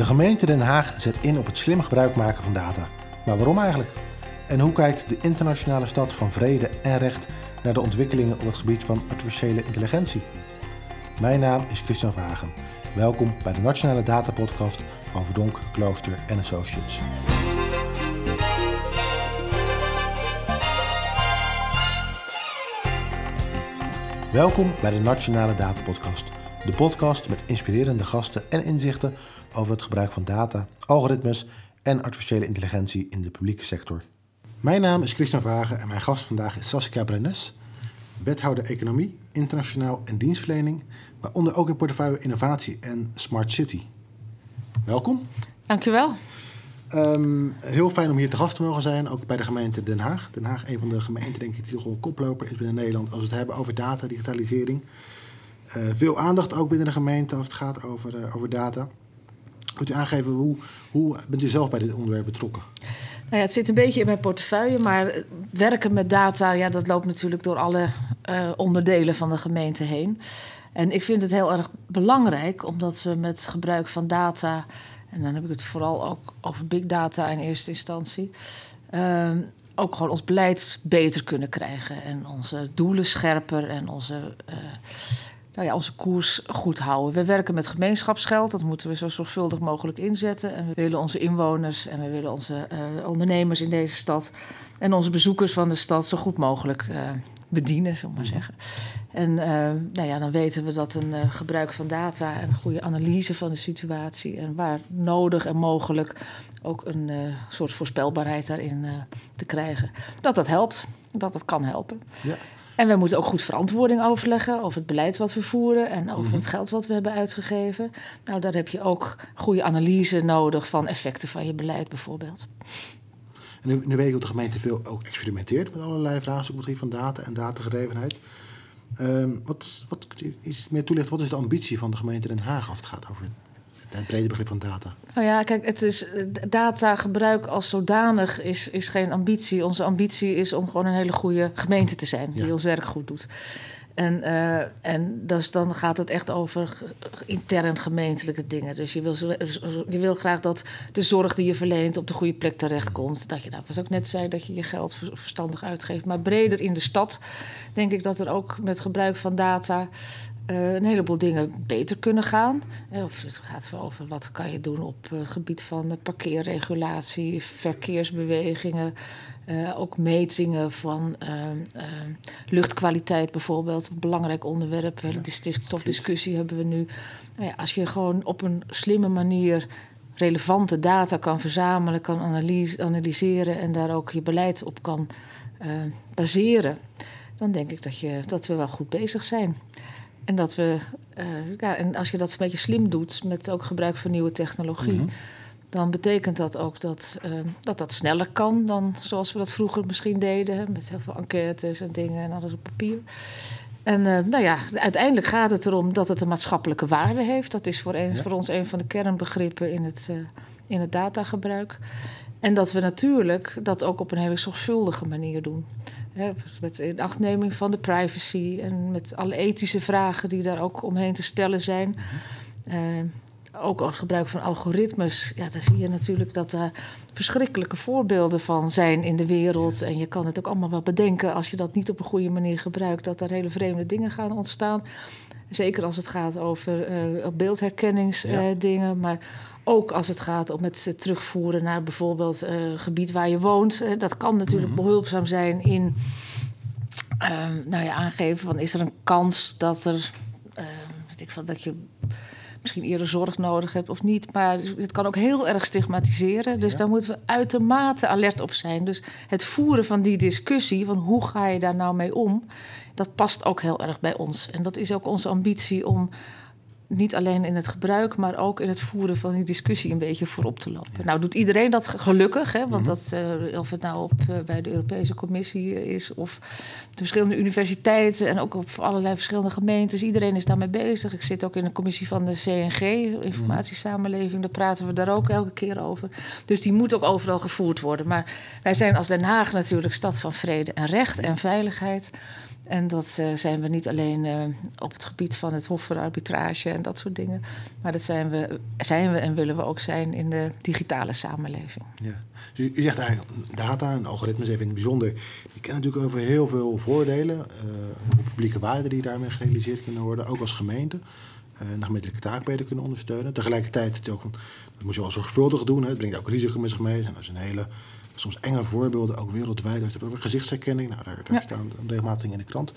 De gemeente Den Haag zet in op het slim gebruik maken van data. Maar waarom eigenlijk? En hoe kijkt de internationale stad van vrede en recht naar de ontwikkelingen op het gebied van artificiële intelligentie? Mijn naam is Christian Vagen. Welkom bij de Nationale Data Podcast van Verdonk, Klooster Associates. Welkom bij de Nationale Data Podcast. De podcast met inspirerende gasten en inzichten over het gebruik van data, algoritmes en artificiële intelligentie in de publieke sector. Mijn naam is Christian Vagen en mijn gast vandaag is Saskia Brennes, wethouder Economie, Internationaal en Dienstverlening, waaronder ook in portefeuille Innovatie en Smart City. Welkom. Dankjewel. Um, heel fijn om hier te gast te mogen zijn, ook bij de gemeente Den Haag. Den Haag, een van de gemeenten denk ik die toch wel koploper is binnen Nederland als we het hebben over data, digitalisering. Uh, veel aandacht ook binnen de gemeente als het gaat over, uh, over data. Kunt u aangeven, hoe, hoe bent u zelf bij dit onderwerp betrokken? Nou ja, het zit een beetje in mijn portefeuille, maar werken met data, ja, dat loopt natuurlijk door alle uh, onderdelen van de gemeente heen. En ik vind het heel erg belangrijk, omdat we met gebruik van data, en dan heb ik het vooral ook over big data in eerste instantie, uh, ook gewoon ons beleid beter kunnen krijgen en onze doelen scherper en onze nou ja, onze koers goed houden. We werken met gemeenschapsgeld, dat moeten we zo zorgvuldig mogelijk inzetten. En we willen onze inwoners en we willen onze uh, ondernemers in deze stad en onze bezoekers van de stad zo goed mogelijk uh, bedienen, zullen maar zeggen. En uh, nou ja, dan weten we dat een gebruik van data en een goede analyse van de situatie en waar nodig en mogelijk ook een soort voorspelbaarheid daarin te krijgen, dat dat helpt, dat dat kan helpen. Ja. En we moeten ook goed verantwoording overleggen over het beleid wat we voeren en over -hmm. het geld wat we hebben uitgegeven. Nou, daar heb je ook goede analyse nodig van effecten van je beleid bijvoorbeeld. En nu, nu weet ik dat de gemeente veel ook experimenteert met allerlei vraagstukken op het gebied van data en datagedrevenheid. Um, wat, wat is meer toelicht, wat is de ambitie van de gemeente Den Haag als het gaat over het brede begrip van data? Nou ja, kijk, het is datagebruik als zodanig is, is geen ambitie. Onze ambitie is om gewoon een hele goede gemeente te zijn die ja. ons werk goed doet. En, uh, en dus dan gaat het echt over intern gemeentelijke dingen. Dus je wil, je wil graag dat de zorg die je verleent op de goede plek terechtkomt. Dat je, nou, was ook net zei, dat je je geld verstandig uitgeeft. Maar breder in de stad denk ik dat er ook met gebruik van data uh, een heleboel dingen beter kunnen gaan. Of het gaat over wat kan je doen op het gebied van parkeerregulatie, verkeersbewegingen. Uh, ook metingen van uh, luchtkwaliteit bijvoorbeeld. Een belangrijk onderwerp. Hele discussie hebben we nu. Nou ja, als je gewoon op een slimme manier relevante data kan verzamelen, kan analyse, analyseren en daar ook je beleid op kan baseren, dan denk ik dat, je, dat we wel goed bezig zijn. En dat we, uh, ja, en als je dat een beetje slim doet met ook gebruik van nieuwe technologie, mm -hmm. dan betekent dat ook dat, uh, dat dat sneller kan dan zoals we dat vroeger misschien deden, met heel veel enquêtes en dingen en alles op papier. En uh, nou ja, uiteindelijk gaat het erom dat het een maatschappelijke waarde heeft. Dat is voor, een, ja. voor ons een van de kernbegrippen in het, in het datagebruik. En dat we natuurlijk dat ook op een hele zorgvuldige manier doen. Hè, met inachtneming van de privacy en met alle ethische vragen die daar ook omheen te stellen zijn. Uh, ook als gebruik van algoritmes, ja, daar zie je natuurlijk dat daar verschrikkelijke voorbeelden van zijn in de wereld. En je kan het ook allemaal wel bedenken als je dat niet op een goede manier gebruikt, dat er hele vreemde dingen gaan ontstaan. Zeker als het gaat over uh, beeldherkenningsdingen, ja. maar ook als het gaat om het terugvoeren naar bijvoorbeeld uh, gebied waar je woont. Uh, dat kan natuurlijk -hmm. behulpzaam zijn in uh, nou ja, aangeven van is er een kans dat er weet ik van dat je misschien eerder zorg nodig hebt of niet. Maar het kan ook heel erg stigmatiseren. Dus ja. daar moeten we uitermate alert op zijn. Dus het voeren van die discussie van hoe ga je daar nou mee om, dat past ook heel erg bij ons. En dat is ook onze ambitie om niet alleen in het gebruik, maar ook in het voeren van die discussie een beetje voorop te lopen. Ja. Nou doet iedereen dat gelukkig, hè, want mm -hmm. dat, uh, of het nou op, uh, bij de Europese Commissie is of de verschillende universiteiten en ook op allerlei verschillende gemeentes. Iedereen is daarmee bezig. Ik zit ook in de commissie van de VNG, Informatiesamenleving, daar praten we daar ook elke keer over. Dus die moet ook overal gevoerd worden. Maar wij zijn als Den Haag natuurlijk stad van vrede en recht en veiligheid. En dat uh, zijn we niet alleen uh, op het gebied van het Hof voor Arbitrage en dat soort dingen. Maar dat zijn we, zijn we en willen we ook zijn in de digitale samenleving. Ja. Dus u zegt eigenlijk data en algoritmes even in het bijzonder. Die kennen natuurlijk over heel veel voordelen. Uh, publieke waarden die daarmee gerealiseerd kunnen worden. Ook als gemeente. Uh, de gemeentelijke taak beter kunnen ondersteunen. Tegelijkertijd, ook, dat moet je wel zorgvuldig doen. Hè. Het brengt ook risico met zich mee. En dat is een hele soms enge voorbeelden, ook wereldwijd. Dus over gezichtsherkenning, nou, daar, daar ja. staan regelmatig in de krant.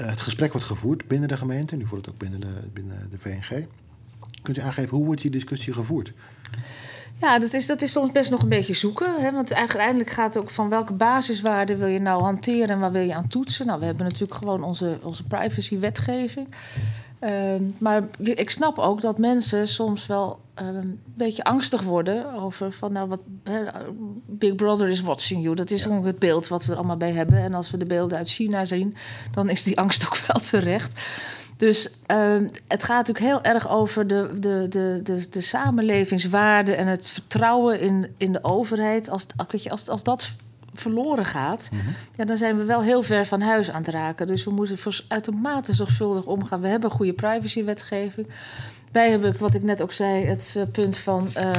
Uh, het gesprek wordt gevoerd binnen de gemeente, nu wordt het ook binnen de, binnen de VNG. Kunt u aangeven, hoe wordt die discussie gevoerd? Ja, dat is, dat is soms best nog een beetje zoeken. Hè? Want uiteindelijk gaat het ook van welke basiswaarden wil je nou hanteren en waar wil je aan toetsen. Nou, we hebben natuurlijk gewoon onze, onze privacy-wetgeving. Uh, maar ik snap ook dat mensen soms wel uh, een beetje angstig worden over van nou wat Big Brother is watching you. Dat is ja. het beeld wat we er allemaal bij hebben. En als we de beelden uit China zien, dan is die angst ook wel terecht. Dus uh, het gaat natuurlijk heel erg over de, de, de, de, de samenlevingswaarden en het vertrouwen in, in de overheid. Als, als, als dat verloren gaat, mm -hmm. ja, dan zijn we wel heel ver van huis aan het raken. Dus we moeten uitermate zorgvuldig omgaan. We hebben goede privacywetgeving. Wij hebben, wat ik net ook zei, het uh, punt van uh,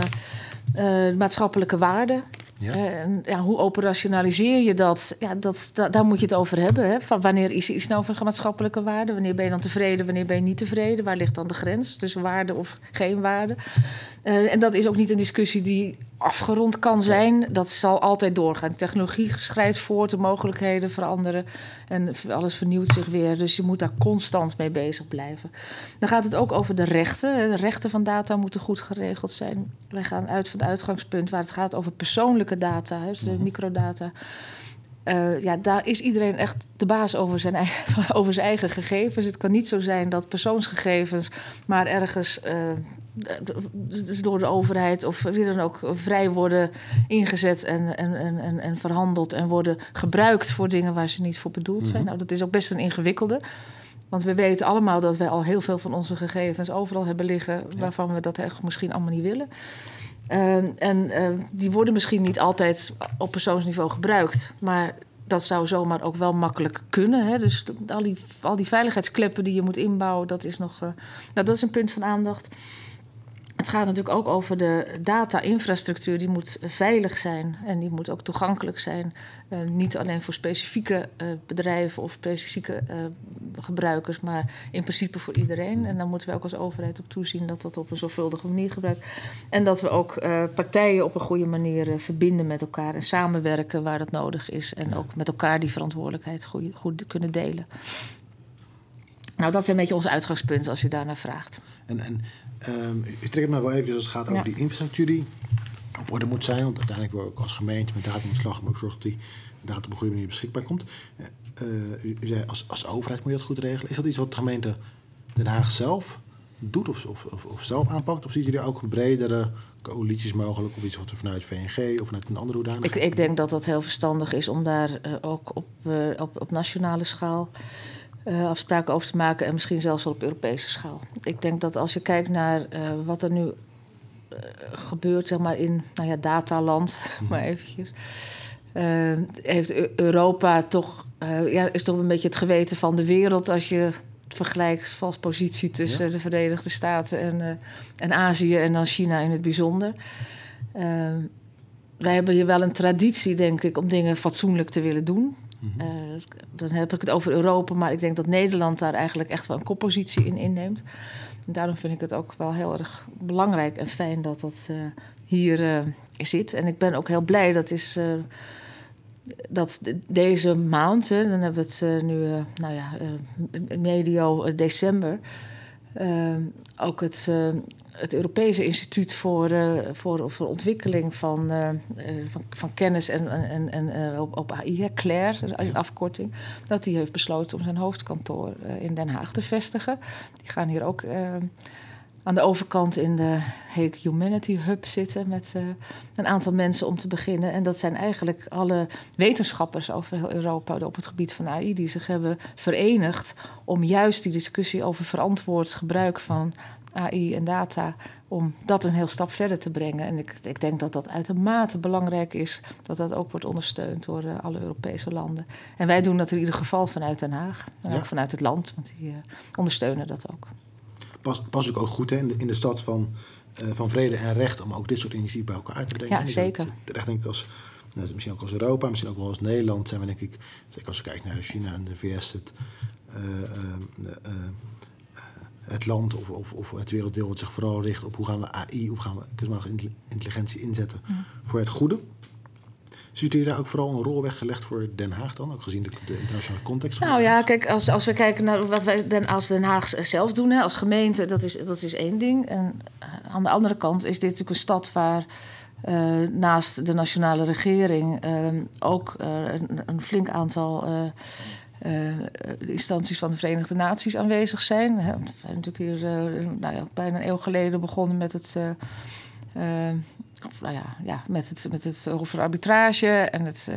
uh, maatschappelijke waarden. Ja. En ja, hoe operationaliseer je dat? Ja, dat, da, daar moet je het over hebben. Hè? Van wanneer is iets nou van maatschappelijke waarde? Wanneer ben je dan tevreden? Wanneer ben je niet tevreden? Waar ligt dan de grens tussen waarde of geen waarde? Uh, en dat is ook niet een discussie die afgerond kan zijn. Dat zal altijd doorgaan. De technologie schrijdt voort, de mogelijkheden veranderen en alles vernieuwt zich weer. Dus je moet daar constant mee bezig blijven. Dan gaat het ook over de rechten. De rechten van data moeten goed geregeld zijn. Wij gaan uit van het uitgangspunt waar het gaat over persoonlijke data, dus de microdata. Uh, ja, daar is iedereen echt de baas over zijn, eigen, over zijn eigen gegevens. Het kan niet zo zijn dat persoonsgegevens maar ergens uh, door de overheid of wie dan ook vrij worden ingezet en, en, en, en verhandeld en worden gebruikt voor dingen waar ze niet voor bedoeld zijn. Mm -hmm. Nou, dat is ook best een ingewikkelde. Want we weten allemaal dat wij al heel veel van onze gegevens overal hebben liggen, ja. waarvan we dat echt misschien allemaal niet willen. Uh, en uh, die worden misschien niet altijd op persoonsniveau gebruikt. Maar dat zou zomaar ook wel makkelijk kunnen. Hè? Dus al die, al die veiligheidskleppen die je moet inbouwen, dat is nog. Uh, nou, dat is een punt van aandacht. Het gaat natuurlijk ook over de data-infrastructuur. Die moet veilig zijn en die moet ook toegankelijk zijn. Uh, niet alleen voor specifieke uh, bedrijven of specifieke uh, gebruikers, maar in principe voor iedereen. En dan moeten we ook als overheid op toezien dat dat op een zorgvuldige manier gebruikt. En dat we ook partijen op een goede manier verbinden met elkaar en samenwerken waar dat nodig is. En ook met elkaar die verantwoordelijkheid goed, goed kunnen delen. Nou, dat is een beetje ons uitgangspunt als u daarnaar vraagt. En, en um, u trekt het maar wel even als het gaat over ja. die infrastructuur die op orde moet zijn. Want uiteindelijk wil ook als gemeente met data in slag maar ook zorgen dat die data op een goede manier beschikbaar komt. Uh, u, u, zei als, als overheid moet je dat goed regelen. Is dat iets wat de gemeente Den Haag zelf doet of, of, of, of zelf aanpakt? Of ziet jullie ook een bredere coalities mogelijk of iets wat er vanuit VNG of vanuit een andere hoedanigheid? Ik, ik denk dat dat heel verstandig is om daar uh, ook op, uh, op, op nationale schaal uh, afspraken over te maken en misschien zelfs wel op Europese schaal. Ik denk dat als je kijkt naar uh, wat er nu uh, gebeurt, zeg maar in nou ja, dataland, maar eventjes. heeft Europa toch, ja, is toch een beetje het geweten van de wereld als je het vergelijkt als positie tussen ja. de Verenigde Staten en, en Azië en dan China in het bijzonder. wij hebben hier wel een traditie, denk ik, om dingen fatsoenlijk te willen doen. Mm-hmm. Uh, dan heb ik het over Europa, maar ik denk dat Nederland daar eigenlijk echt wel een koppositie in inneemt. En daarom vind ik het ook wel heel erg belangrijk en fijn dat dat uh, hier uh, zit. En ik ben ook heel blij dat is. dat deze maand, hè, dan hebben we het nu, nou ja, medio december, ook het het Europese Instituut voor, uh, voor, voor Ontwikkeling van, uh, van, van, Kennis en, en, en uh, op, op AI, Claire, een afkorting, dat die heeft besloten om zijn hoofdkantoor in Den Haag te vestigen. Die gaan hier ook aan de overkant in de Hague Humanity Hub zitten met een aantal mensen om te beginnen. En dat zijn eigenlijk alle wetenschappers over heel Europa op het gebied van AI die zich hebben verenigd om juist die discussie over verantwoord gebruik van AI en data om dat een heel stap verder te brengen. En ik, ik denk dat dat uitermate belangrijk is, dat dat ook wordt ondersteund door uh, alle Europese landen. En wij doen dat in ieder geval vanuit Den Haag en ook vanuit het land, want die uh, ondersteunen dat ook. Pas, pas ook goed hè, in, de, in de stad van, uh, van vrede en recht om ook dit soort initiatieven bij elkaar uit te brengen. Ja, zeker. Terecht denk ik als, nou, misschien ook als Europa, misschien ook wel als Nederland zijn we denk ik, zeker als we kijken naar China en de VS, het, het land of, of, of, het werelddeel wat zich vooral richt op hoe gaan we AI, hoe gaan we kunstmatige intelligentie inzetten voor het goede. Ziet u daar ook vooral een rol weggelegd voor Den Haag dan, ook gezien de, de internationale context? Nou ja, kijk, als, als we kijken naar wat wij Den, als Den Haag zelf doen, hè, als gemeente, dat is, dat is één ding. En aan de andere kant is dit natuurlijk een stad waar uh, naast de nationale regering uh, ook uh, een, een, flink aantal uh, instanties van de Verenigde Naties aanwezig zijn. We zijn natuurlijk hier uh, nou ja, bijna een eeuw geleden begonnen met het. Uh, nou ja, ja, met het, met het Hof voor Arbitrage en het,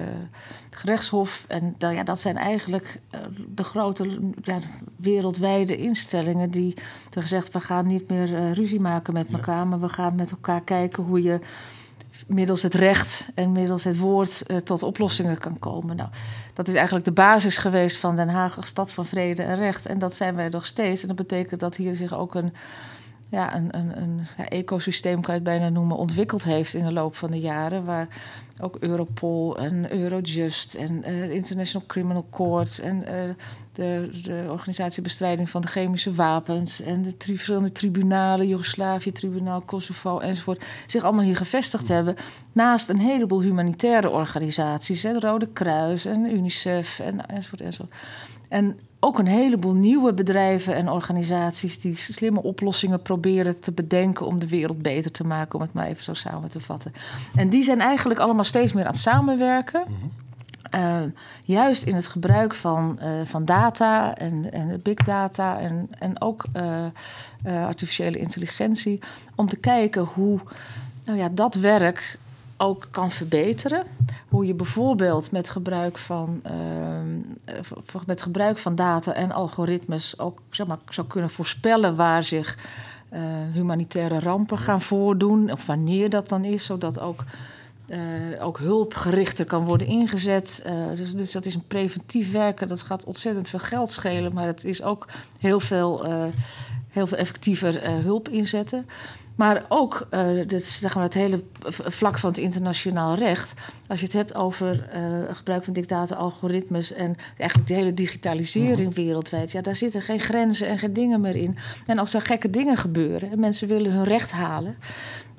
het gerechtshof. En dat, ja, dat zijn eigenlijk de grote ja, wereldwijde instellingen die hebben gezegd: we gaan niet meer ruzie maken met elkaar, ja. maar we gaan met elkaar kijken hoe je middels het recht en middels het woord uh, tot oplossingen kan komen. Nou, dat is eigenlijk de basis geweest van Den Haag als stad van vrede en recht. En dat zijn wij nog steeds. En dat betekent dat hier zich ook een, ja, een, een, een ecosysteem, kan je het bijna noemen, ontwikkeld heeft in de loop van de jaren. Waar ook Europol en Eurojust en uh, International Criminal Court en uh, de, de organisatie bestrijding van de chemische wapens en de tri verschillende tribunalen, Joegoslavië-tribunaal, Kosovo enzovoort, zich allemaal hier gevestigd hebben. Naast een heleboel humanitaire organisaties, hè, de Rode Kruis en UNICEF en, enzovoort enzovoort. En ook een heleboel nieuwe bedrijven en organisaties die slimme oplossingen proberen te bedenken om de wereld beter te maken, om het maar even zo samen te vatten. En die zijn eigenlijk allemaal steeds meer aan het samenwerken. Mm -hmm. Uh, juist in het gebruik van, uh, van data en, en big data en, en ook uh, artificiële intelligentie, om te kijken hoe nou ja, dat werk ook kan verbeteren. Hoe je bijvoorbeeld met gebruik van, met gebruik van data en algoritmes ook zeg maar, zou kunnen voorspellen waar zich humanitaire rampen gaan voordoen, of wanneer dat dan is, zodat ook uh, ook hulpgerichter kan worden ingezet. Uh, dus, dus, dat is een preventief werken. Dat gaat ontzettend veel geld schelen, maar het is ook heel veel, uh, heel veel effectiever hulp inzetten. Maar ook dit, zeg maar, het hele vlak van het internationaal recht. Als je het hebt over gebruik van dictaten, algoritmes en eigenlijk de hele digitalisering mm. wereldwijd. Ja, daar zitten geen grenzen en geen dingen meer in. En als er gekke dingen gebeuren en mensen willen hun recht halen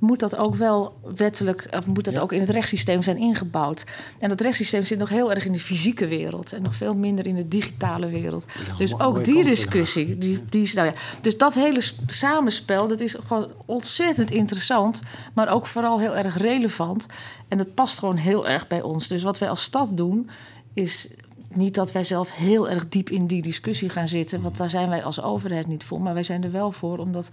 moet dat ook wel wettelijk, of moet dat ja. ook in het rechtssysteem zijn ingebouwd. En dat rechtssysteem zit nog heel erg in de fysieke wereld en nog veel minder in de digitale wereld. Dus ook die discussie, die, die is, nou ja, dus dat hele samenspel, dat is gewoon ontzettend interessant, maar ook vooral heel erg relevant. En dat past gewoon heel erg bij ons. Dus wat wij als stad doen, is niet dat wij zelf heel erg diep in die discussie gaan zitten, want daar zijn wij als overheid niet voor. Maar wij zijn er wel voor, omdat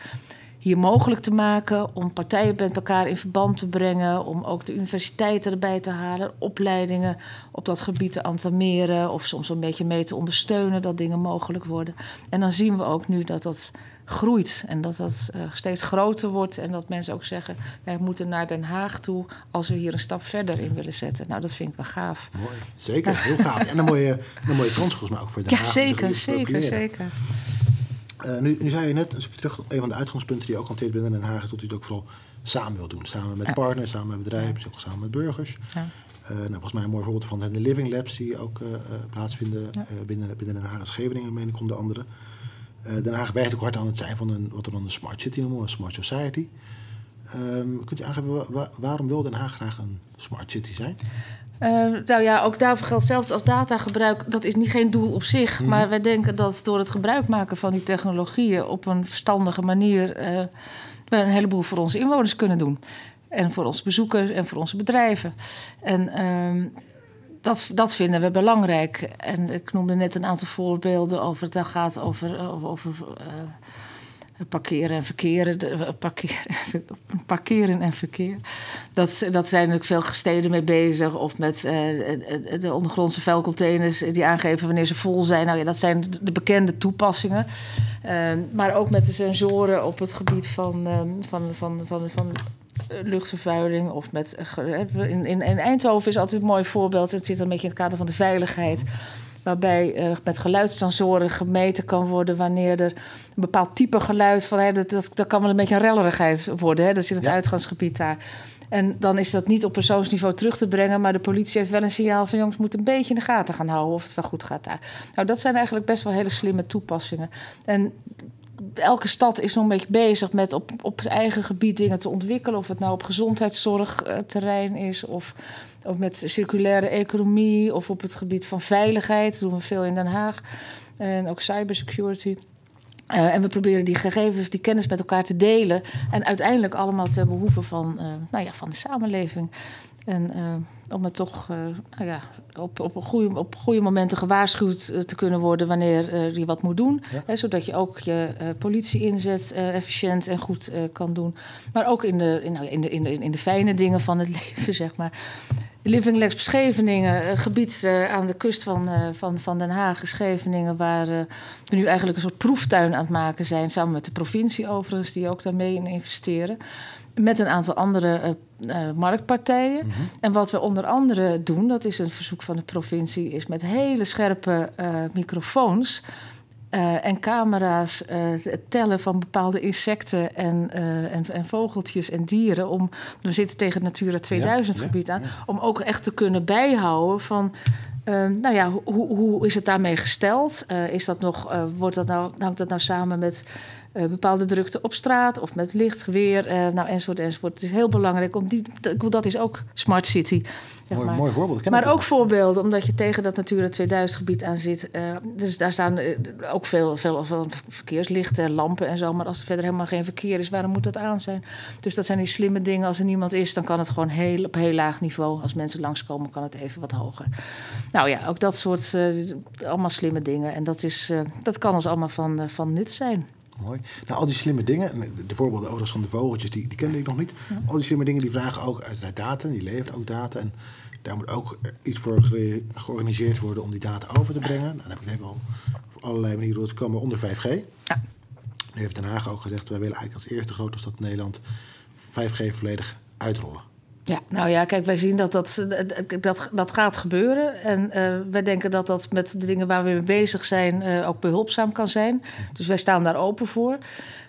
hier mogelijk te maken, om partijen met elkaar in verband te brengen, om ook de universiteiten erbij te halen, opleidingen op dat gebied te entameren of soms een beetje mee te ondersteunen dat dingen mogelijk worden. En dan zien we ook nu dat dat groeit en dat dat uh, steeds groter wordt en dat mensen ook zeggen wij moeten naar Den Haag toe als we hier een stap verder in willen zetten. Nou, dat vind ik wel gaaf. Mooi, zeker, heel gaaf. En een mooie, een mooie kans volgens mij ook voor Den Haag. Ja, zeker, zeker, zeker. Uh, nu, nu zei je net, als ik terug een van de uitgangspunten die je ook hanteert binnen Den Haag, is dat u het ook vooral samen wil doen. Samen met ja. partners, samen met bedrijven, ja. ook samen met burgers. Ja. Uh, nou, volgens mij een mooi voorbeeld van de Living Labs die ook uh, plaatsvinden ja. binnen, binnen Den Haag en Scheveningen, meen ik, onder andere. Den Haag werkt ook hard aan het zijn van een, wat we dan een smart city noemen, een smart society. Um, kunt u aangeven, wa waarom wil Den Haag graag een smart city zijn? Uh, nou ja, ook daarvoor geldt zelfs als datagebruik. Dat is niet geen doel op zich. Mm -hmm. Maar wij denken dat door het gebruik maken van die technologieën op een verstandige manier. Uh, we een heleboel voor onze inwoners kunnen doen. En voor onze bezoekers en voor onze bedrijven. En uh, dat, dat vinden we belangrijk. En ik noemde net een aantal voorbeelden over. Het gaat over. over, over parkeren en verkeren. Parkeren, parkeren en verkeer. Dat, dat zijn natuurlijk veel steden mee bezig. Of met de ondergrondse vuilcontainers die aangeven wanneer ze vol zijn. Nou ja, dat zijn de bekende toepassingen. maar ook met de sensoren op het gebied van, van, van, van, van luchtvervuiling of met. In, in, Eindhoven is altijd een mooi voorbeeld. Het zit een beetje in het kader van de veiligheid. Waarbij uh, met geluidssensoren gemeten kan worden wanneer er een bepaald type geluid van. Hè, dat, dat, dat kan wel een beetje een rellerigheid worden. Hè, dat zit het uitgangsgebied daar. En dan is dat niet op persoonsniveau terug te brengen. Maar de politie heeft wel een signaal van jongens, moet een beetje in de gaten gaan houden of het wel goed gaat daar. Nou, dat zijn eigenlijk best wel hele slimme toepassingen. En elke stad is nog een beetje bezig met op, op eigen gebied dingen te ontwikkelen. Of het nou op gezondheidszorgterrein is of, of met circulaire economie of op het gebied van veiligheid. Dat doen we veel in Den Haag. En ook cybersecurity. Uh, en we proberen die gegevens, die kennis met elkaar te delen. En uiteindelijk allemaal ten behoeve van, uh, nou ja, van de samenleving. En uh, om het toch nou ja, op, op, goede, op goede momenten gewaarschuwd te kunnen worden wanneer je wat moet doen. Ja. Hè, zodat je ook je politie inzet efficiënt en goed kan doen. Maar ook in de, in, nou, in, de, in, de, in de fijne dingen van het leven, zeg maar. Living Lex Scheveningen, een gebied aan de kust van, van, van Den Haag, Scheveningen, waar we nu eigenlijk een soort proeftuin aan het maken zijn, samen met de provincie overigens, die ook daarmee in investeren met een aantal andere marktpartijen. Mhm. En wat we onder andere doen, dat is een verzoek van de provincie, is met hele scherpe uh, microfoons. en camera's het tellen van bepaalde insecten en, en, en, vogeltjes en dieren. Om, we zitten tegen het Natura 2000 gebied aan. Om ook echt te kunnen bijhouden van nou ja, hoe, hoe is het daarmee gesteld? is dat nog, wordt dat nou, hangt dat nou samen met uh, bepaalde drukte op straat of met licht, weer, uh, nou, enzovoort, enzovoort. Het is heel belangrijk om die, dat is ook smart city. Zeg mooi, maar. mooi voorbeeld. maar ook voorbeelden, omdat je tegen dat Natura 2000 gebied aan zit. Uh, dus daar staan ook veel, veel, veel verkeerslichten, lampen en zo. Maar als er verder helemaal geen verkeer is, waarom moet dat aan zijn? Dus dat zijn die slimme dingen. Als er niemand is, dan kan het gewoon heel, op heel laag niveau. Als mensen langskomen, kan het even wat hoger. Nou ja, ook dat soort allemaal slimme dingen. En dat, is, dat kan ons allemaal van, van nut zijn. Mooi. Nou, al die slimme dingen, de voorbeelden overigens van de vogeltjes, die, die kende ik nog niet. Al die slimme dingen die vragen ook uiteraard data, die leveren ook data. En daar moet ook iets voor georganiseerd worden om die data over te brengen. Nou, dan heb ik het even al op allerlei manieren te komen onder 5G. Ja. Nu heeft Den Haag ook gezegd, wij willen eigenlijk als eerste grote stad in Nederland 5G volledig uitrollen. Ja, nou ja, kijk, wij zien dat dat, dat, dat gaat gebeuren. En uh, wij denken dat dat met de dingen waar we mee bezig zijn uh, ook behulpzaam kan zijn. Dus wij staan daar open voor.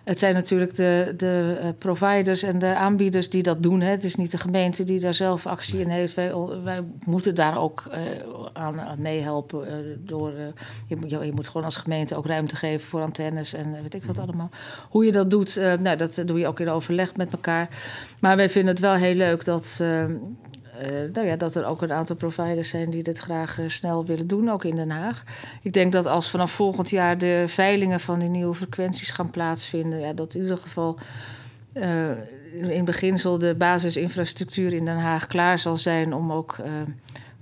Het zijn natuurlijk de, de eh, providers en de aanbieders die dat doen. Hè. Het is niet de gemeente die daar zelf actie in heeft. Wij, wij moeten daar ook uh, aan, aan, meehelpen. Uh, door, je, je, moet gewoon als gemeente ook ruimte geven voor antennes en weet ik wat mhm. allemaal. Hoe je dat doet, nou, dat doe je ook in overleg met elkaar. Maar wij vinden het wel heel leuk dat uh, nou ja, dat er ook een aantal providers zijn die dit graag uh, snel willen doen, ook in Den Haag. Ik denk dat als vanaf volgend jaar de veilingen van die nieuwe frequenties gaan plaatsvinden, ja, dat in ieder geval uh, in beginsel de basisinfrastructuur in Den Haag klaar zal zijn om ook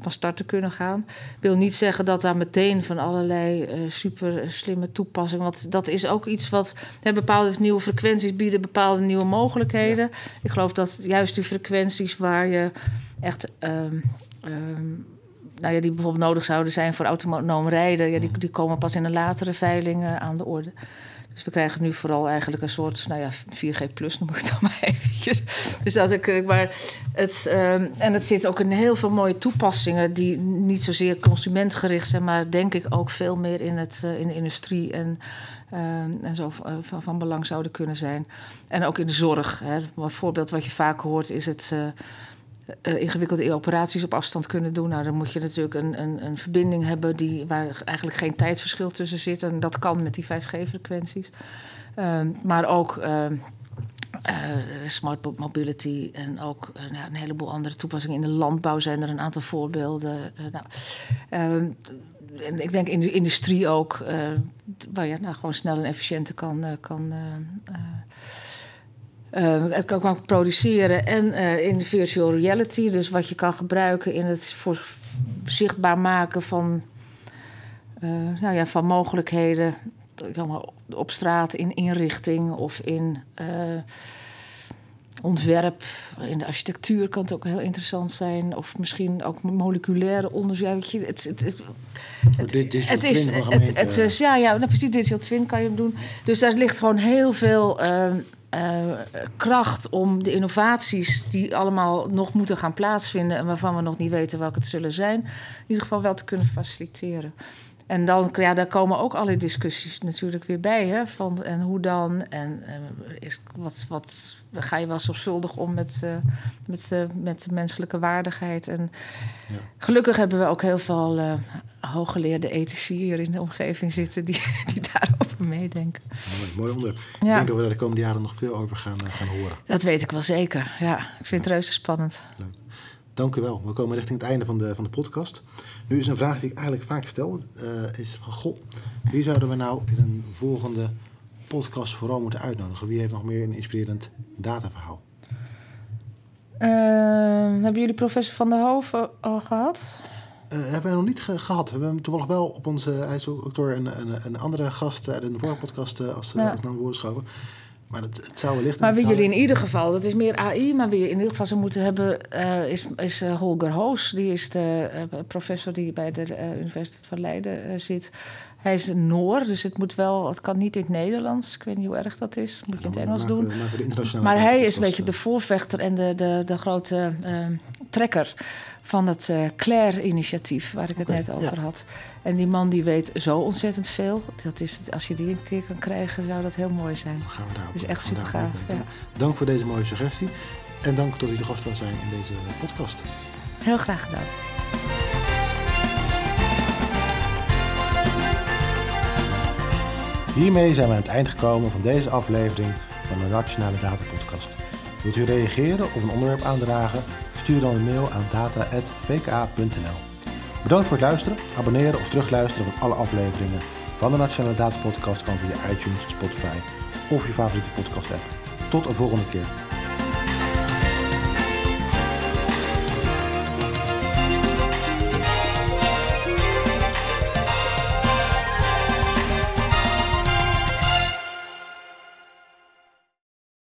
van start te kunnen gaan. Ik wil niet zeggen dat daar meteen van allerlei uh, super slimme toepassingen. Want dat is ook iets wat. Hè, bepaalde nieuwe frequenties bieden bepaalde nieuwe mogelijkheden. Ik geloof dat juist die frequenties waar je echt. Um, um, nou ja, die bijvoorbeeld nodig zouden zijn voor autonoom rijden, ja, die, die komen pas in een latere veiling uh, aan de orde. Dus we krijgen nu vooral eigenlijk een soort, nou ja, 4G plus noem ik het dan maar eventjes. Dus dat ik, maar het, um, en het zit ook in heel veel mooie toepassingen die niet zozeer consumentgericht zijn, maar denk ik ook veel meer in, het, uh, in de industrie en, uh, en zo uh, van, van, belang zouden kunnen zijn. En ook in de zorg. Hè. Een voorbeeld wat je vaak hoort is het ingewikkelde operaties op afstand kunnen doen. Nou, dan moet je natuurlijk een, een, een, verbinding hebben die, waar eigenlijk geen tijdsverschil tussen zit. En dat kan met die 5G-frequenties. Uh, maar ook uh, smart mobility en ook nou, een heleboel andere toepassingen. In de landbouw zijn er een aantal voorbeelden. nou, ehm, en ik denk in de industrie ook, waar je nou, gewoon snel en efficiënter kan, kan uh, kan ook produceren en uh, in virtual reality. Dus wat je kan gebruiken in het voor zichtbaar maken van, uh, nou ja, van mogelijkheden. op straat in inrichting of in uh, ontwerp. In de architectuur kan het ook heel interessant zijn. Of misschien ook moleculaire onderzoek. Het, het, het, het, het is, het, het is, ja, ja, nou, precies, digital twin kan je doen. Dus daar ligt gewoon heel veel uh, uh, kracht om de innovaties die allemaal nog moeten gaan plaatsvinden en waarvan we nog niet weten welke het zullen zijn, in ieder geval wel te kunnen faciliteren. En dan, ja, daar komen ook alle discussies natuurlijk weer bij. Hè? Van, en hoe dan? En uh, is, wat, wat, ga je wel zorgvuldig om met, uh, met, uh, met de menselijke waardigheid? En ja. gelukkig hebben we ook heel veel hooggeleerde ethici hier in de omgeving zitten... die, die daarover meedenken. Mooi, mooi onderwerp. Ja. Ik denk dat we daar de komende jaren nog veel over gaan, gaan horen. Dat weet ik wel zeker, ja. Ik vind het reuze spannend. Leuk. Dank u wel. We komen richting het einde van de, van de podcast. Nu is een vraag die ik eigenlijk vaak stel, uh, is van goh, wie zouden we nou in een volgende podcast vooral moeten uitnodigen? Wie heeft nog meer een inspirerend dataverhaal? Uh, hebben jullie professor Van der Hoven al gehad? Uh, hebben we nog niet gehad. We hebben hem toevallig wel op onze... Hij is ook door een, een, een andere gast uit een vorige podcast als, ja. als. Maar het, het zou wellicht... Maar wie jullie in ieder geval, dat is meer AI... maar wie in ieder geval zou moeten hebben, uh, is, is uh, Holger Hoos. Die is de uh, professor die bij de Universiteit van Leiden zit. Hij is een Noor, dus het moet wel... Het kan niet in het Nederlands. Ik weet niet hoe erg dat is. Moet je in het Engels doen. Maar hij is een beetje de voorvechter en de, de, de grote trekker van het uh, Claire-initiatief, waar ik het net over ja. had. En die man die weet zo ontzettend veel. Dat is het, als je die een keer kan krijgen, zou dat heel mooi zijn. Dan gaan we daarop. Dat is echt super gaaf. Ja. Dank voor deze mooie suggestie. En dank dat u de gast wil zijn in deze podcast. Heel graag gedaan. Hiermee zijn we aan het eind gekomen van deze aflevering van de Nationale Data Podcast. Wilt u reageren of een onderwerp aandragen? Stuur dan een mail aan data.vka.nl. Bedankt voor het luisteren. Abonneren of terugluisteren van alle afleveringen van de Nationale Data Podcast kan via iTunes, Spotify of je favoriete podcast app. Tot een volgende keer.